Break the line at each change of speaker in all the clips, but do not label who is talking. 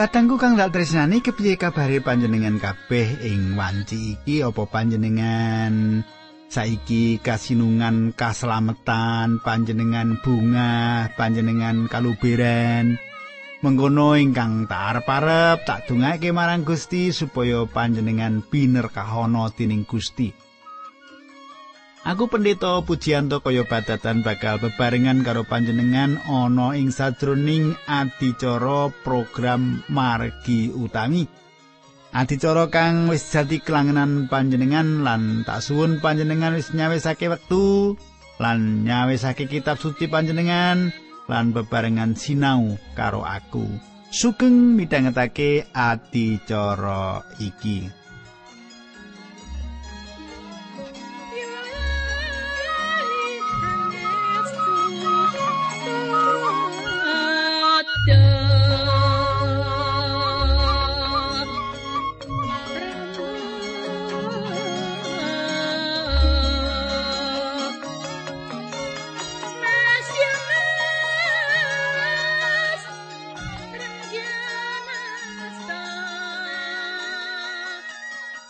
Kadangku kang dak tresnani kepiye kabare panjenengan kabeh ing wanci iki? Apa panjenengan saiki kasinungan kaslametan panjenengan bunga panjenengan kaluberan mengkono ingkang tak arep-arep tak dongake marang Gusti supaya panjenengan binerkahono tining Gusti Aku pendeta pujianto kaya badatan bakal bebarengan karo panjenengan ana ing sadroning adicara program margi utami. Adicara kang wis dadi kelangenan panjenengan lan tak suwun panjenengan wis nyawisake wektu lan nyawisake kitab suci panjenengan lan bebarengan sinau karo aku. Sugeng midhangetake adicara iki.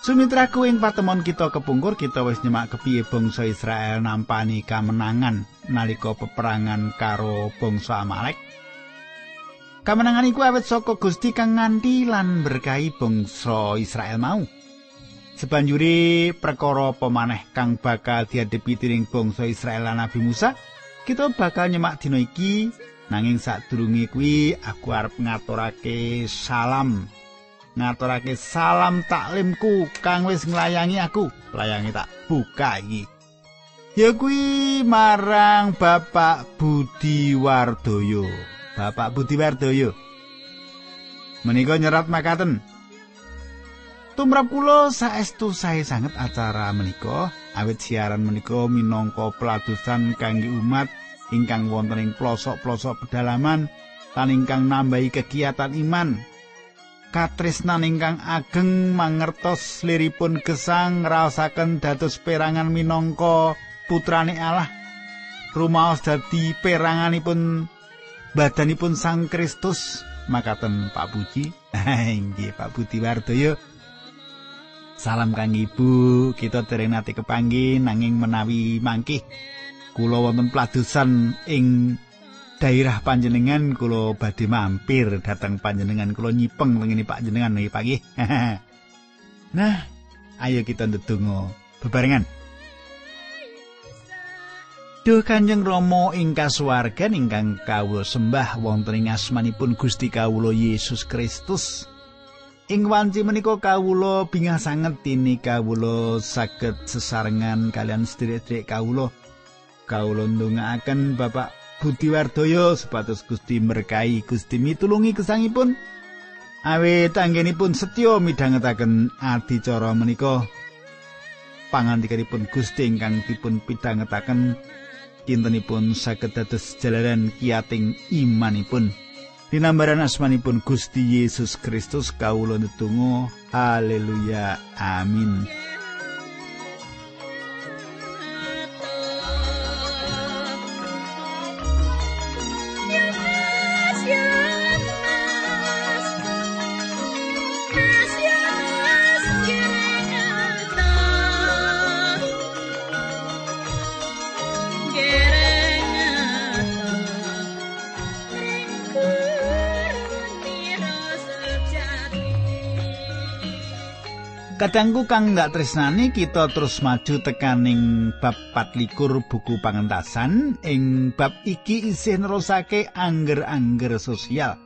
Sumitraku ing patemon kita kepungkur kita wis nyemak kepiye bangsa Israel nampani kamenangan nalika peperangan karo bangsa Amalek. Kamenangan iku awet saka Gusti kang nganti lan berkahi bangsa Israel mau. Sebanjuri perkara pemaneh kang bakal diadepi tiring bangsa Israel lan Nabi Musa, kita bakal nyemak dina iki nanging sadurunge kuwi aku arep ngaturake salam ngaturake salam taklimku kang wis nglayangi aku. Layangi tak buka iki. Ya kuwi marang Bapak Budi Wardoyo. Bapak Budi Wardoyo. Menika nyerat makaten. Tumrap kula saestu sae sanget acara menika awit siaran menika minangka peladusan kangge umat ingkang wonten ing pelosok-pelosok pedalaman lan ingkang nambahi kegiatan iman katresnan ingkang ageng mangertos liripun gesang ngraosaken dados perangan minangka putrane Allah. Rumaos dadi peranganipun badanipun Sang Kristus. Makaten Pak Puji. Inggih Pak Budi Wardoyo. Salam kang ibu kita dereng nate kepanggih nanging menawi mangkih. Kula wonten pladusan ing daerah panjenengan kula badhe mampir datang panjenengan kula nyipeng ngene Pak jenengan nggih Pak nah, ayo kita ndedonga bebarengan. Duh Kanjeng Rama ing kasuwargan ingkang kawula sembah wonten ing asmanipun Gusti kawula Yesus Kristus. Ing wanci menika kawula bingah sanget tini kawula saged sesarengan kalian sedherek-sedherek kawula. Kawula ndongaaken Bapak Budi Wardoyo supados Gusti merkai Gusti mitulungi kesangipun awit anggenipun setya midhangetaken adicara menika. Pangandikanipun Gusti ingkang dipun pidhangetaken. Kintenipun saged dados jalaran kiating imanipun. Dinambaran asmanipun Gusti Yesus Kristus kawula netunggal haleluya. Amin Kadangku kang ndak tresnani kita terus maju tekaning bab 24 buku pangentasan ing bab iki isih nerusake angger-angger sosial.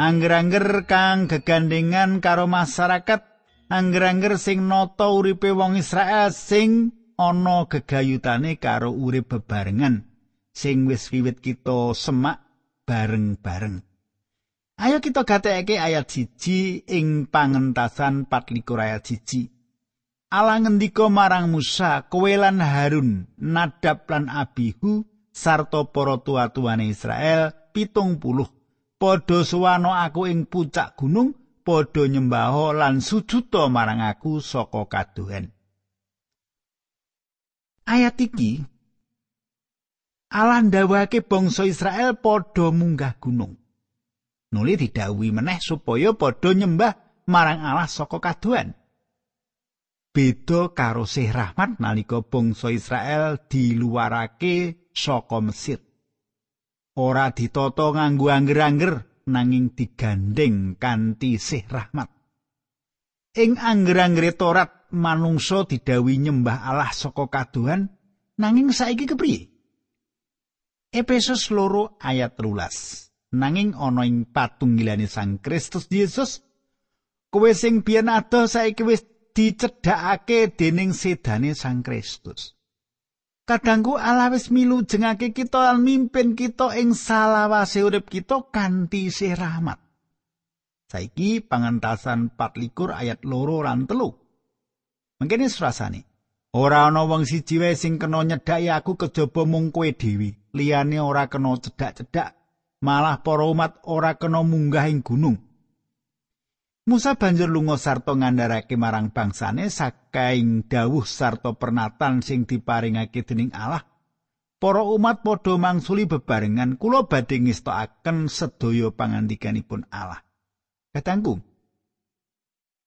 Angger-angger kang gegandengan karo masyarakat, angger-angger sing nata uripe wong Israel sing ana gegayutane karo urip bebarengan sing wis wiwit kita semak bareng-bareng. Ayo kita gatekake ayat siji ing pangentasan 24 ayat siji. Allah ngendika marang Musa, kowe lan Harun, Nadab lan Abihu sarta para tuwa-tuwane Israel pitung puluh. Padha suwano aku ing puncak gunung, padha nyembah lan sujuta marang aku saka kaduhen. Ayat iki Allah ndawake bangsa Israel padha munggah gunung. Nuli didhawuhi meneh supaya padha nyembah marang Allah saka kaduan. Beda karo Sih Rahmat nalika bangsa Israel diluarake saka Mesir. Ora ditata nganggo angger-angger nanging digandeng kanthi Sih Rahmat. Ing angger-anggere Torat manungsa didhawuhi nyembah Allah saka kaduan nanging saiki kepriye? Efesus loro ayat rulas. Nanging ana ing patunggilane Sang Kristus Yesus, kowe sing biyen adoh saiki wis dicedhakake dening sedane Sang Kristus. Kadangku Allah wis milu jengake kita lan mimpin kita ing salawase urip kita kanthi sih rahmat. Saiki pangentasan 24 ayat loro lan telu. Mengkene surasane. Ora ana wong siji wae sing kena nyedhaki aku kejaba mung kowe dhewe. Liyane ora kena cedhak-cedhak, malah para umat ora kena munggah ing gunung. Musa banjur lunga sarta ngandharake marang bangsane sakaing dawuh sarta pernatan sing diparingake dening Allah. Para umat padha mangsuli bebarengan kula badhe ngestokaken sedaya pangandikanipun Allah. Katangku,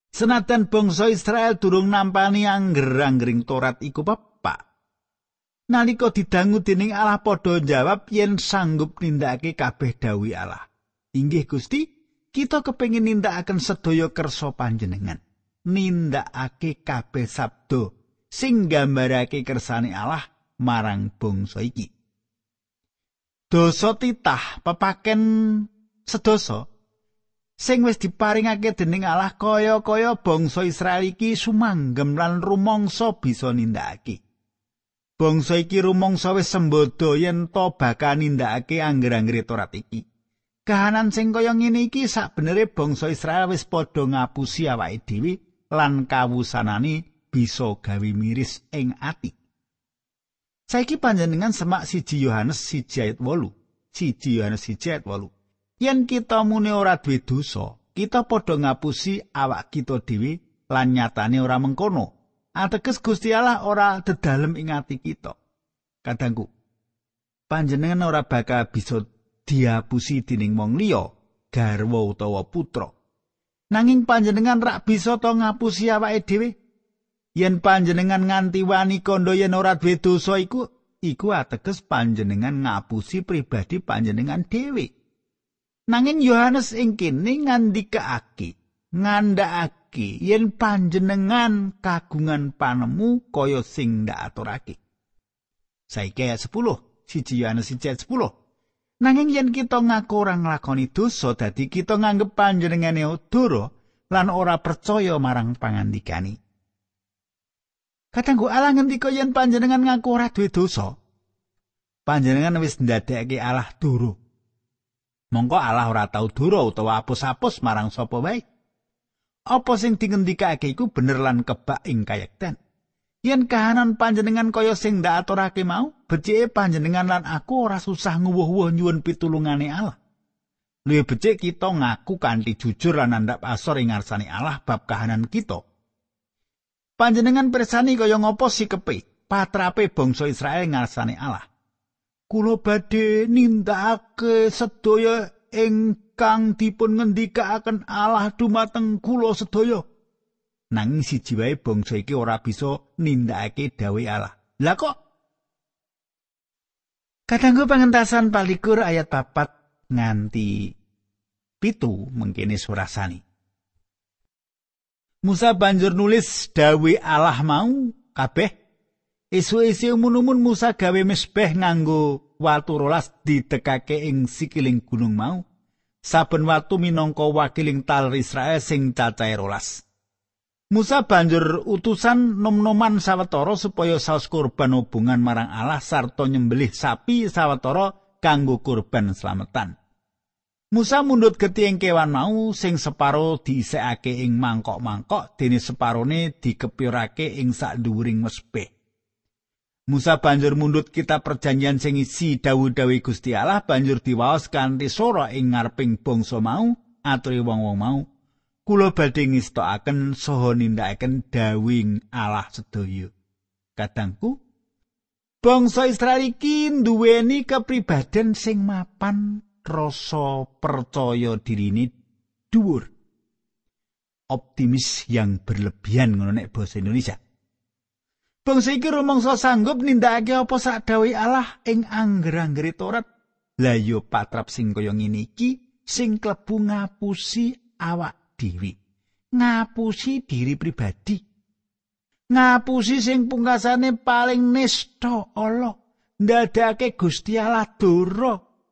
Senatan bangsa Israel durung nampani angger-anggering Torat iku pepak. Nalika didangu dening Allah padha jawab yen sanggup nindakake kabeh dawuh Allah. Inggih Gusti, kita kepengin nindakaken sedaya kersa panjenengan. Nindakake kabeh sabdo sing gambarake kersane Allah marang bangsa iki. Dosa titah pepaken sedoso sing wis diparingake dening Allah kaya-kaya bangsa Israel iki sumanggem lan rumangsa bisa nindakake. Bangsa iki rumangsa wis sembodo yen to bakal nindakake angger-anggere Torat iki. Kahanan sing kaya ngene iki sakbenere bangsa Israel wis padha ngapusi awake dhewe lan kawusanane bisa gawe miris ing ati. Saiki panjenengan semak siji Yohanes siji ayat 8. Siji Yohanes siji ayat 8. Yen kita muni ora duwe dosa, kita padha ngapusi awak kita dhewe lan nyatane ora mengkono. Ateges Gusti Allah ora dedalem ing ati kita. Kadangku, panjenengan ora bakal bisa diapusi dening wong liya, garwa utawa putra. Nanging panjenengan rak bisa to ngapusi awake dhewe. Yen panjenengan nganti wani kandha yen ora duwe dosa iku, iku ateges panjenengan ngapusi pribadi panjenengan dhewe. Nanging Yohanes ing kene ngandikaake, ngandhakake yen panjenengan kagungan panemu kaya sing ndak aturake. Saiki ayat 10, siji Yohanes 1 10. Nanging yen kita ngaku ora nglakoni dosa dadi kita nganggep panjenengane dora lan ora percaya marang pangandikani. Kadangku Allah ngendika yen panjenengan ngaku ora duwe dosa, panjenengan wis ndadekake Allah doro. Mongko Allah ora tau dura utawa apus-apus marang sapa wae. Apa sing dingendikake iku bener lan kebak ing kayekten. Yen kahanan panjenengan kaya sing ndak aturake mau, becike panjenengan lan aku ora susah nguwuh-uwuh nyuwun pitulungane Allah. Luwih becik kita ngaku kanthi jujur lan andhap asor ing ngarsane Allah bab kahanan kita. Panjenengan persani kaya ngopo sikepe patrape bangsa Israel ngarsane Allah. kula badhe nindakake sedaya ingkang dipun ngendikaaken Allah dumateng kula sedaya. Nanging siji wae bangsa iki ora bisa nindakake dawuh Allah. Lah kok Kadangku pengentasan palikur ayat papat nganti pitu mengkini surasani. Musa banjur nulis dawe Allah mau kabeh Isu-isu umun-umun Musa gawe mesbeh nganggo watu rolas didekake ing sikiling gunung mau. Saben watu minangka wakiling tal Israel sing cacahe rolas. Musa banjur utusan nom-noman sawetara supaya saus kurban hubungan marang Allah sarta nyembelih sapi sawetara kanggo kurban slametan. Musa mundut geti ing kewan mau sing separo diisekake ing mangkok-mangkok dene separone dikepirake ing sak dhuwuring mesbeh. Musa banjur mundut kitab perjanjian sing isi dawuh-dawuh Gusti Allah banjur diwaos kanthi sora ing ngareping bangsa mau aturi wong-wong mau kula badhe ngestokaken saha nindakaken dawing Allah sedaya kadangku bangsa Israel iki duweni kepribadian sing mapan rasa percaya dirine dhuwur. Optimis yang berlebihan ngono nek basa Indonesia. Bangsa iki rumangsa sanggup nindakake apa sak dawuh Allah ing angger-anggere Taurat. Lah yo patrap sing kaya ngene iki sing klebu ngapusi awak dhewe. Ngapusi diri pribadi. Ngapusi sing pungkasane paling nista Allah. Ndadake Gusti Allah doro.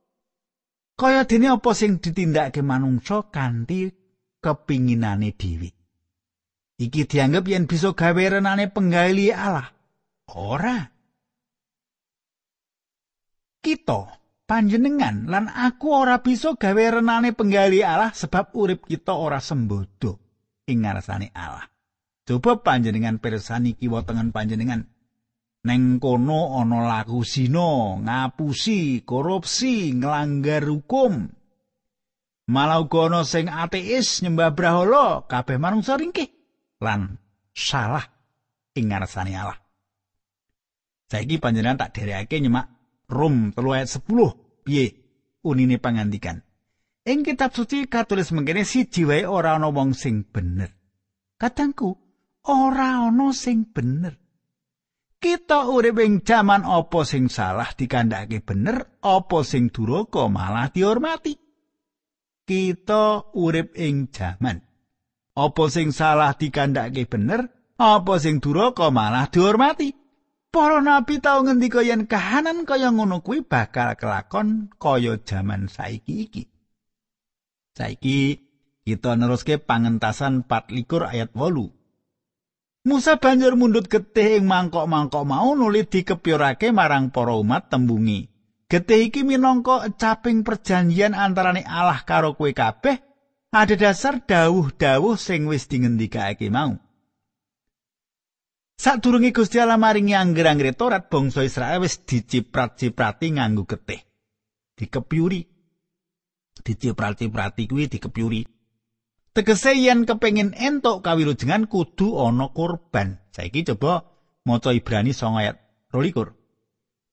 Kaya dene apa sing ditindakake manungsa kanthi kepinginane dhewe. Iki dianggep yen bisa gawe renane penggali Allah. Ora. Kita panjenengan lan aku ora bisa gawe renane penggali Allah sebab urip kita ora sembodo ing ngarsane Allah. Coba panjenengan pirsani kiwa tengen panjenengan. Neng kono ana laku sino, ngapusi, korupsi, nglanggar hukum. Malah uga ana sing ateis nyembah brahala, kabeh manungsa ringkih lan salah ing ngarsane Allah. Saiki panjenengan tak derekake nyemak Rom 3 ayat 10. Piye unine pangandikan? Ing kitab suci katulis mengkene siji wae ora ana wong sing bener. Katangku, ora ana sing bener. kita urip ing jaman apa sing salah dikandhake bener apa sing duraka malah dihormati kita urip ing jaman apa sing salah dikandhake bener apa sing duraka malah dihormati. Para nabi tau ngendika yen kahanan kaya ngono kuwi bakal kelakon kaya jaman saiki iki. Saiki kita neruske pangentasan 24 ayat 8 Musa banjur mundut getih ing mangkok-mangkok mau nuli dikepyurake marang para umat tembungi. Getih iki minangka caping perjanjian antarane Allah karo kowe kabeh ada dasar dawuh-dawuh sing wis dingendikake mau. Sadurunge Gusti Allah maringi angger-anggere Torat bangsa Israel wis diciprat-ciprati nganggo getih. Dikepyuri. Diciprat-ciprati kuwi dikepyuri. Tegese yen kepengin entuk kawilujengan kudu ana kurban. Saiki coba maca Ibrani 9 ayat 22.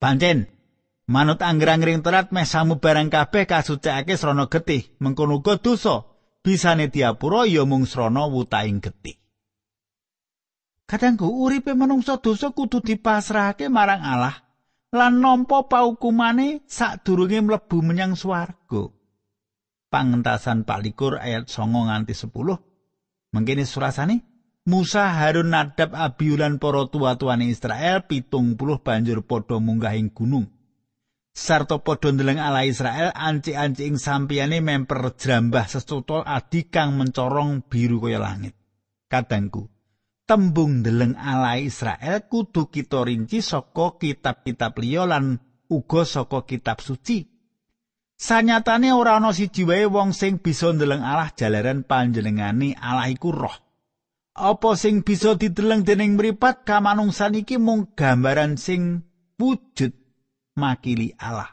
Pancen manut angger-anggering terat meh samu barang kabeh kasucikake srana getih, mengkono uga dosa bisane diapura ya mung srana wutaing getih. Kadangku uripe manungsa dosa kudu dipasrahake marang Allah lan nampa paukumane sadurunge mlebu menyang swarga. pangentasan palikur ayat songo nganti 10 mengkini surasane Musa Harun Nadab Abiulan para tua-tuane Israel pitung puluh banjur padha munggah ing gunung sarta padha ndeleng ala Israel anci-anci ing sampiyane memper jrambah sesutol adi kang mencorong biru kaya langit kadangku tembung ndeleng ala Israel kudu kita rinci saka kitab-kitab liya lan uga saka kitab suci Sanyatane ora ana siji wae wong sing bisa ndeleng Allah jalaran panjenengane Allah iku roh. Apa sing bisa dideleng dening mripat kamanungsan iki mung gambaran sing wujud makili Allah.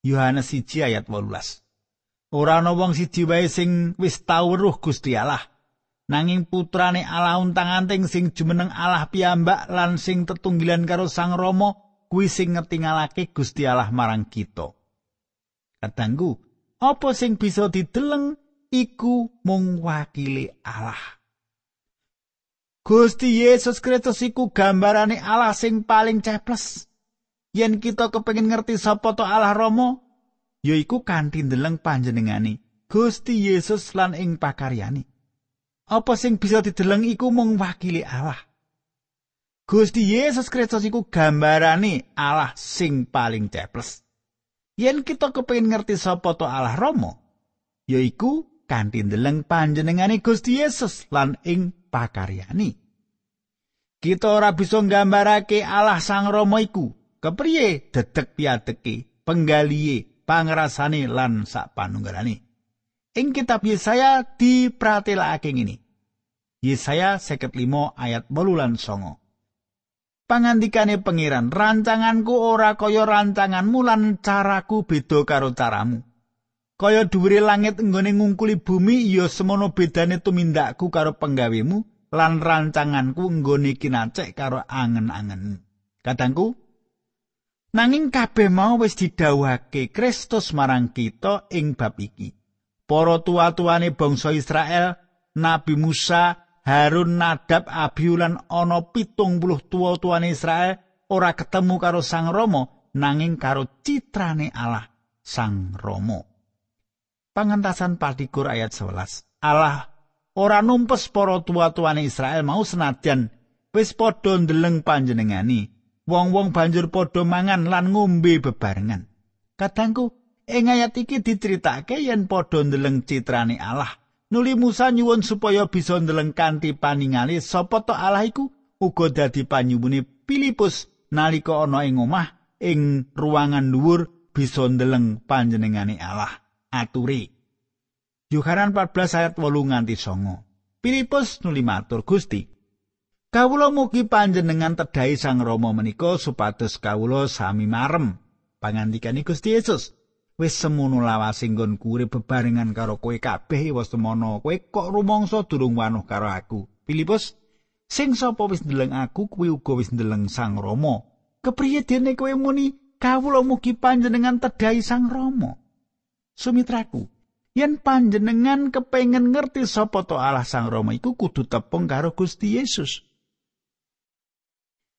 Yohanes 1 ayat 18. Ora ana wong siji wae sing wis tau weruh Gusti Allah. Nanging putrane Allah untang-anting sing jumeneng Allah piyambak lan sing tetunggilan karo Sang Rama kuwi sing ngetingalake Gusti Allah marang kita. Katanggu, apa sing bisa dideleng iku mung wakili Allah. Gusti Yesus Kristus iku gambarane Allah sing paling ceples. Yen kita kepengin ngerti sapa to Allah Rama, yaiku kanthi ndeleng panjenengane Gusti Yesus lan ing pakaryane. Apa sing bisa dideleng iku mung wakili Allah. Gusti Yesus Kristus iku gambarane Allah sing paling ceples. yen kita kepengin ngerti sapa to Allah Rama yaiku kanthi ndeleng panjenengane Gusti Yesus lan ing pakaryani kita ora bisa nggambarake Allah Sang Rama iku kepriye dedek piadeke penggalihe pangrasane lan sak panunggalane. Ing kitab Yesaya dipratelakake ngene. Yesaya 55 ayat 8 lan 9 pangandikane pangeran rancanganku ora kaya rancanganmu lan caraku beda karo caramu. Kaya dhuwure langit nggone ngungkuli bumi ya semono bedane tumindakku karo penggawemu lan rancanganku nggone kinacek karo angen-angen. Kadangku Nanging kabeh mau wis didhawuhake Kristus marang kita ing bab iki. Para tuwa-tuwane bangsa Israel, Nabi Musa, Harun, Nadab, Abihu lan ana pitung puluh tuwa-tuwane Israel ora ketemu karo Sang Rama nanging karo citrane Allah Sang Rama. Pangentasan partikur ayat 11. Allah ora numpes para tuwa-tuwane Israel mau senadyan wis padha ndeleng panjenengani. Wong-wong banjur padha mangan lan ngombe bebarengan. Kadangku, ing ayat iki diceritake yen padha ndeleng citrane Allah. Nuli Musa nyuwun supaya bisa ndeleng kanthi paningali sapa to Allah iku uga dadi panyuwune Filipus nalika ana ing omah ing ruangan dhuwur bisa ndeleng panjenengane Allah. Aturi. Yohanan 14 ayat 8 nganti 9. Filipus nuli matur Gusti, Kawula mugi panjenengan tedhai Sang Rama menika supados kawula sami marem. Pangandikane Gusti Yesus, wis semono lawas nggon kuwi bebarengan karo kowe kabeh wis semono. Kowe kok rumangsa durung wanuh karo aku. Filipus, sing sapa wis ndeleng aku kuwi uga wis ndeleng Sang Rama. Kepriye dene kowe muni kawula mugi panjenengan tedhai Sang Rama? Sumitraku, yen panjenengan kepengin ngerti sapa to Allah Sang Rama iku kudu tepung karo Gusti Yesus.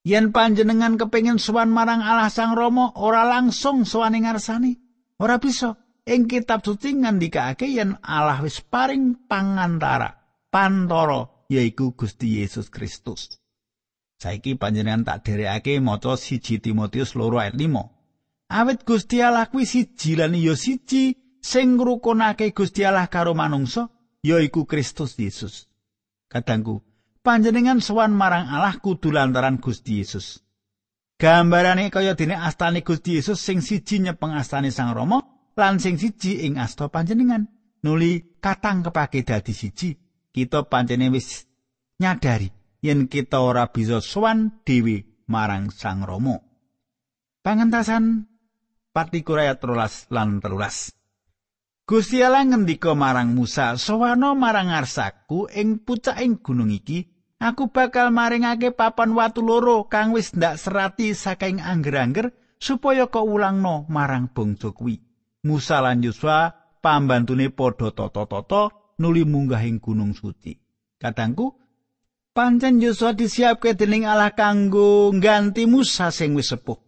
Yen panjenengan kepengin sowan marang Allah Sang Rama ora langsung sowan ing ngarsane, ora bisa. Ing kitab suci ngandikake yen Allah wis paring pangantara, pantoro yaiku Gusti Yesus Kristus. Saiki panjenengan tak derekake maca siji Timotius loro ayat 5. Awit Gusti Allah kuwi siji lan ya siji sing ngrukunake Gusti Allah karo manungsa yaiku Kristus Yesus. Kadangku, panjenengan sowan marang Allah kudu lantaran Gusti Yesus. Gambarane kaya dene astane Gusti Yesus sing siji nyepeng astane Sang Rama lan sing siji ing asta panjenengan. Nuli katang kepake dadi siji. Kita pancene wis nyadari yen kita ora bisa sowan dhewe marang Sang Rama. Pangentasan partikur ayat 13 lan 13. Gusti Allah ngendika marang Musa, "Sowana marang ngarsaku ing pucaking gunung iki, aku bakal maringake papan watu loro kang wis ndak serati saking angger-angger supaya kok ulangno marang bangsa kuwi." Musa lan Yosua pambantune padha tata-tata nuli munggah ing gunung suci. Kadangku, pancen Yosua disiapke dening Allah kanggo ngganti Musa sing wis sepuh.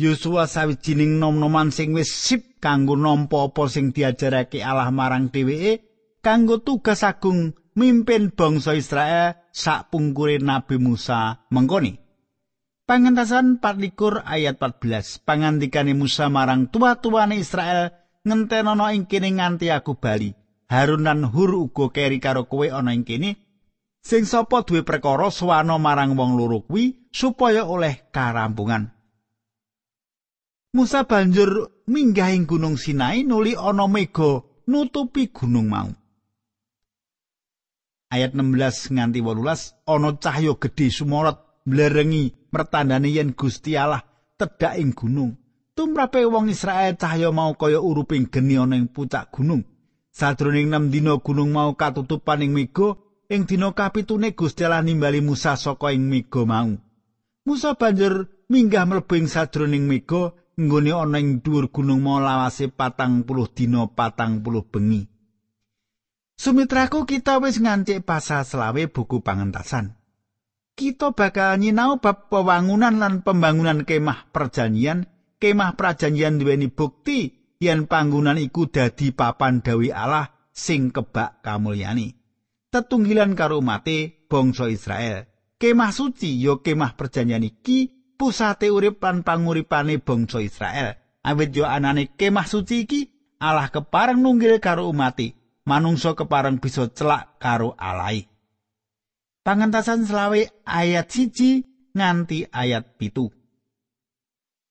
Yosua sawijining nom-noman sing wis sip kanggo nampa apa sing diajarake Allah marang dheweke kanggo tugas agung mimpin bangsa Israel sak pungkure Nabi Musa mengkoni. Pangentasan 24 ayat 14 pangandikane Musa marang tua-tuane Israel ngentenono ing kene nganti aku bali. Harun lan Hur uga keri karo kowe ana ing kene sing sapa duwe perkara suwana marang wong loro kuwi supaya oleh karampungan. Musa banjur minggah ing Gunung Sinai nuli ana mega nutupi gunung mau. Ayat 16 nganti 18 ana cahya gedhe sumorot mblerengi mertandani yen Gusti Allah tedhak ing gunung. Tumrape wong Israel cahya mau kaya uruping geni ana ing pucak gunung. Sadroning 6 dina gunung mau katutupan ing mega, ing dina kapitune Gusti Allah nimbali Musa saka ing mega mau. Musa banjur minggah mlebu ing sadroning mega nggone ana ing dhuwur gunung mau lawase patang puluh dina patang puluh bengi. Sumitraku kita wis ngancik pasal selawe buku pangentasan. Kita bakal nyinau bab pewangunan lan pembangunan kemah perjanjian. Kemah perjanjian duweni bukti yen panggonan iku dadi papan dawi Allah sing kebak kamulyani. Tetunggilan karo umate bangsa Israel. Kemah suci ya kemah perjanjian iki pusate urip lan panguripane bangsa Israel. Awit yo anane kemah suci iki Allah kepareng nunggil karo umati, manungsa kepareng bisa celak karo alai. Pangentasan selawe ayat siji nganti ayat pitu.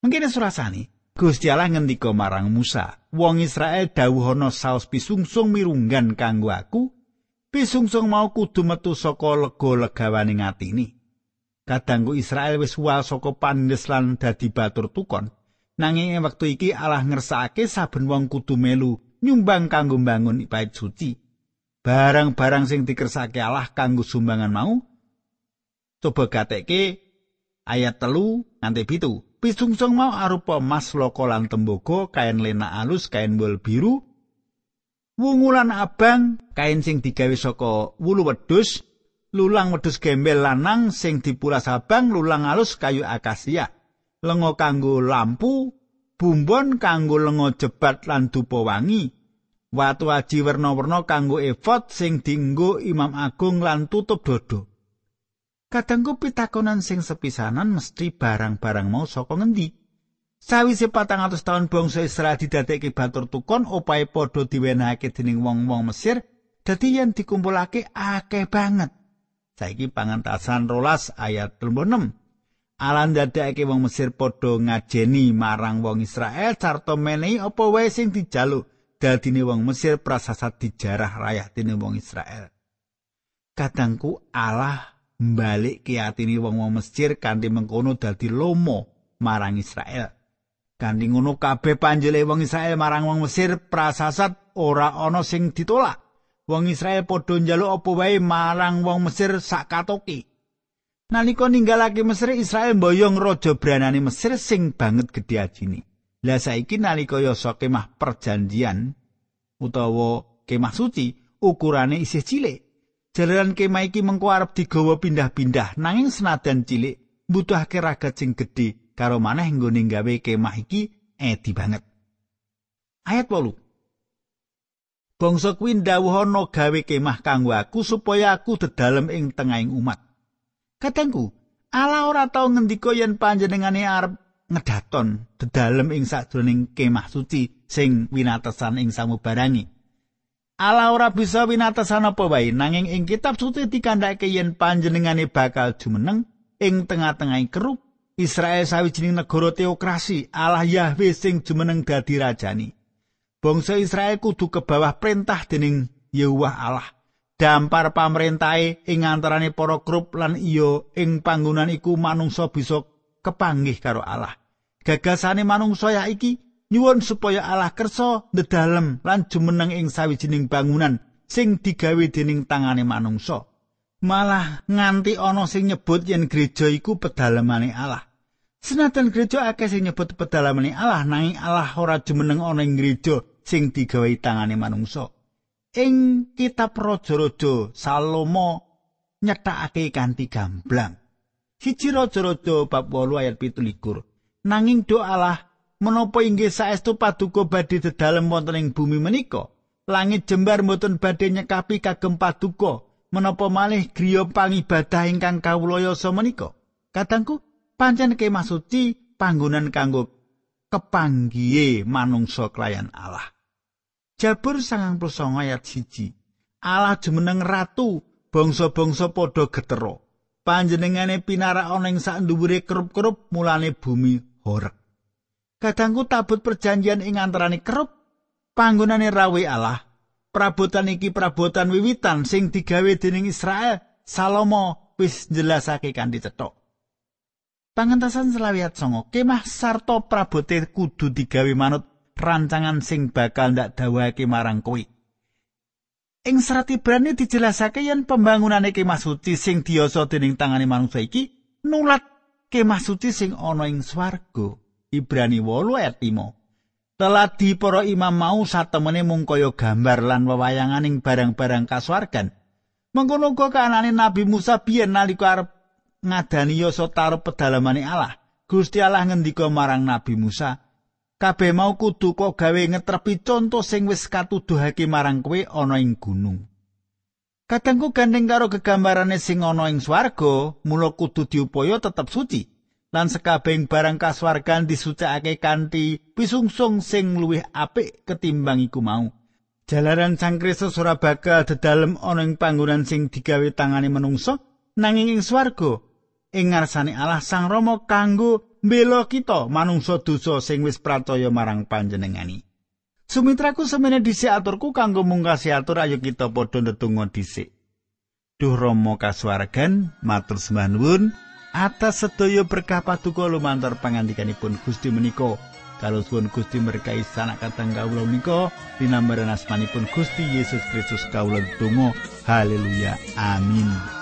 Mungkin surasani, Gusti Allah ngendika marang Musa, wong Israel dawuhana saos pisungsung mirunggan kanggo aku, pisungsung mau kudu metu saka lega-legawane ngatini. Kadangku Israel wis wal saka pandes lan dadi batur tukon. Nanging ing wektu iki Allah ngersakake saben wong kudu melu nyumbang kanggo mbangun bait suci. Barang-barang sing dikersake Allah kanggo sumbangan mau coba gateke ayat telu nganti pitu. Pisungsung mau arupa mas loko lan tembogo kain lena alus kain bol biru wungulan abang kain sing digawe saka wulu wedhus lulang wedhus gembel lanang sing dipulas abang lulang alus kayu akasia lenga kanggo lampu bumbon kanggo lenga jebat lan dupa wangi watu aji werna-werna kanggo efod sing dinggo imam agung lan tutup dodo Kadangku pitakonan sing sepisanan mesti barang-barang mau saka ngendi? Sawise patang atus tahun bangsa Israel didadekke batur tukon opae padha diwenehake dening wong-wong Mesir dadi yen dikumpulake akeh banget. Saiki pangantasan rolas ayat 6. Alan dadekake wong Mesir padha ngajeni marang wong Israel sarta menehi apa wae sing dijaluk dadine wong Mesir prasasat dijarah rayah wong Israel. Kadangku Allah mbalik ki atine wong-wong Mesir kanthi mengkono dadi lomo marang Israel. Kanthi ngono kabeh panjele wong Israel marang wong Mesir prasasat ora ana sing ditolak. Wong Israel padha njaluk apa wae marang wong Mesir sakatoki. Nalika ninggalake Mesir Israel mboyong raja branane Mesir sing banget gedhe ajine. Lah saiki nalika yasa kemah perjanjian utawa kemah suci ukurane isih cilik. Jalaran kemah iki mengko arep digawa pindah-pindah nanging senadan cilik mbutuhake ragat sing gedhe karo maneh nggone gawe kemah iki edi banget. Ayat 8. Bangsa kuwi ndawuhana gawe kemah kanggo aku supaya aku dedalem ing tengahing umat. Katengku, Allah ora tau ngendika yen panjenengane arep ngedaton dedalem ing sajroning kemah suci sing winatesan ing samubarangi. Allah ora bisa winatesan apa wae nanging ing kitab suci dikandhake yen panjenengane bakal jumeneng ing tengah-tengahing kerup Israel sawijining negara teokrasi Allah Yahweh sing jumeneng dadi rajani Bangsa Israel kudu ke bawah perintah dening Yahweh Allah dampar pamerintahe ing antarane para kerup lan iya ing panggonan iku manungsa bisa kepanggih karo Allah gagasane manungsa ya iki nyuwun supaya Allah kersa ndedalem lan jumeneng ing sawijining bangunan sing digawe dening tangane manungsa. Malah nganti ana sing nyebut yen gereja iku pedalemane Allah. Senajan gereja akeh sing nyebut pedalemane Allah nanging Allah ora jumeneng ana ing gereja sing digawe tangane manungsa. Ing kitab Raja-raja Salomo nyetakake kanthi gamblang. Siji Raja-raja bab 8 ayat 17. Nanging do Allah menapa inggih saestu paduka badhe dedalem wonten ing bumi menika langit jembar mboten badhe nyekapi kagem paduka menapa malih griya pangibadah ingkang kawulayasa menika kadangku pancen kemah suci panggonan kanggo kepanggihe manungsa kelayan Allah Jabur sangang ayat siji Allah jumeneng ratu bangsa-bangsa padha getero panjenengane pinarak ana ing sak dhuwure kerup-kerup mulane bumi horek Kadangku tabut perjanjian ing antaraning kerup panggonane rawe Allah. Prabotan iki prabotan wiwitan sing digawe dening Israel. Salomo wis jelasake kanthi cethok. Pangentasan selawiat songo, kemah sarto prabote kudu digawe manut rancangan sing bakal ndak dawake marang kowe. Ing serat Ibrani dijelasake yen pembangunane kemah suci sing diyoso dening tangane manungsa iki nulat kemah suci sing ana ing swarga. Ibrani 8 ayat 5. Teladi para imam mau satemene mung kaya gambar lan wewayanganing barang-barang kasuwargan. Mengkono uga kanane Nabi Musa biyen nalika arep ngadani yasa taruh pedalamane Allah. Gusti Allah ngendika marang Nabi Musa, kabeh mau kudu kok gawe ngetrepi conto sing wis katuduhake marang kowe ana ing gunung. Kadangku gandeng karo kegambarane sing ana ing swarga, mula kudu diupaya tetep suci. lan sekabeng barang kaswargan disucikake kanthi pisungsung sing luwih apik ketimbang iku mau. Jalaran Sang Kristus ora bakal dedalem ana ing panggonan sing digawe tangane menungso nanging ing swarga ing ngarsane Allah Sang Rama kanggo mbela kita manungsa dosa sing wis pracaya marang panjenengani. Sumitraku semene dhisik aturku kanggo mungkasi atur ayo kita padha ndedonga dhisik. Duh Rama kasuwargan matur sembah nuwun. atas sedaya berkah paduka lumantar pangandikanipun Gusti menika kalau suwun Gusti berkahi sanak katang kawula menika dinambaran asmanipun Gusti Yesus Kristus kawula donga haleluya amin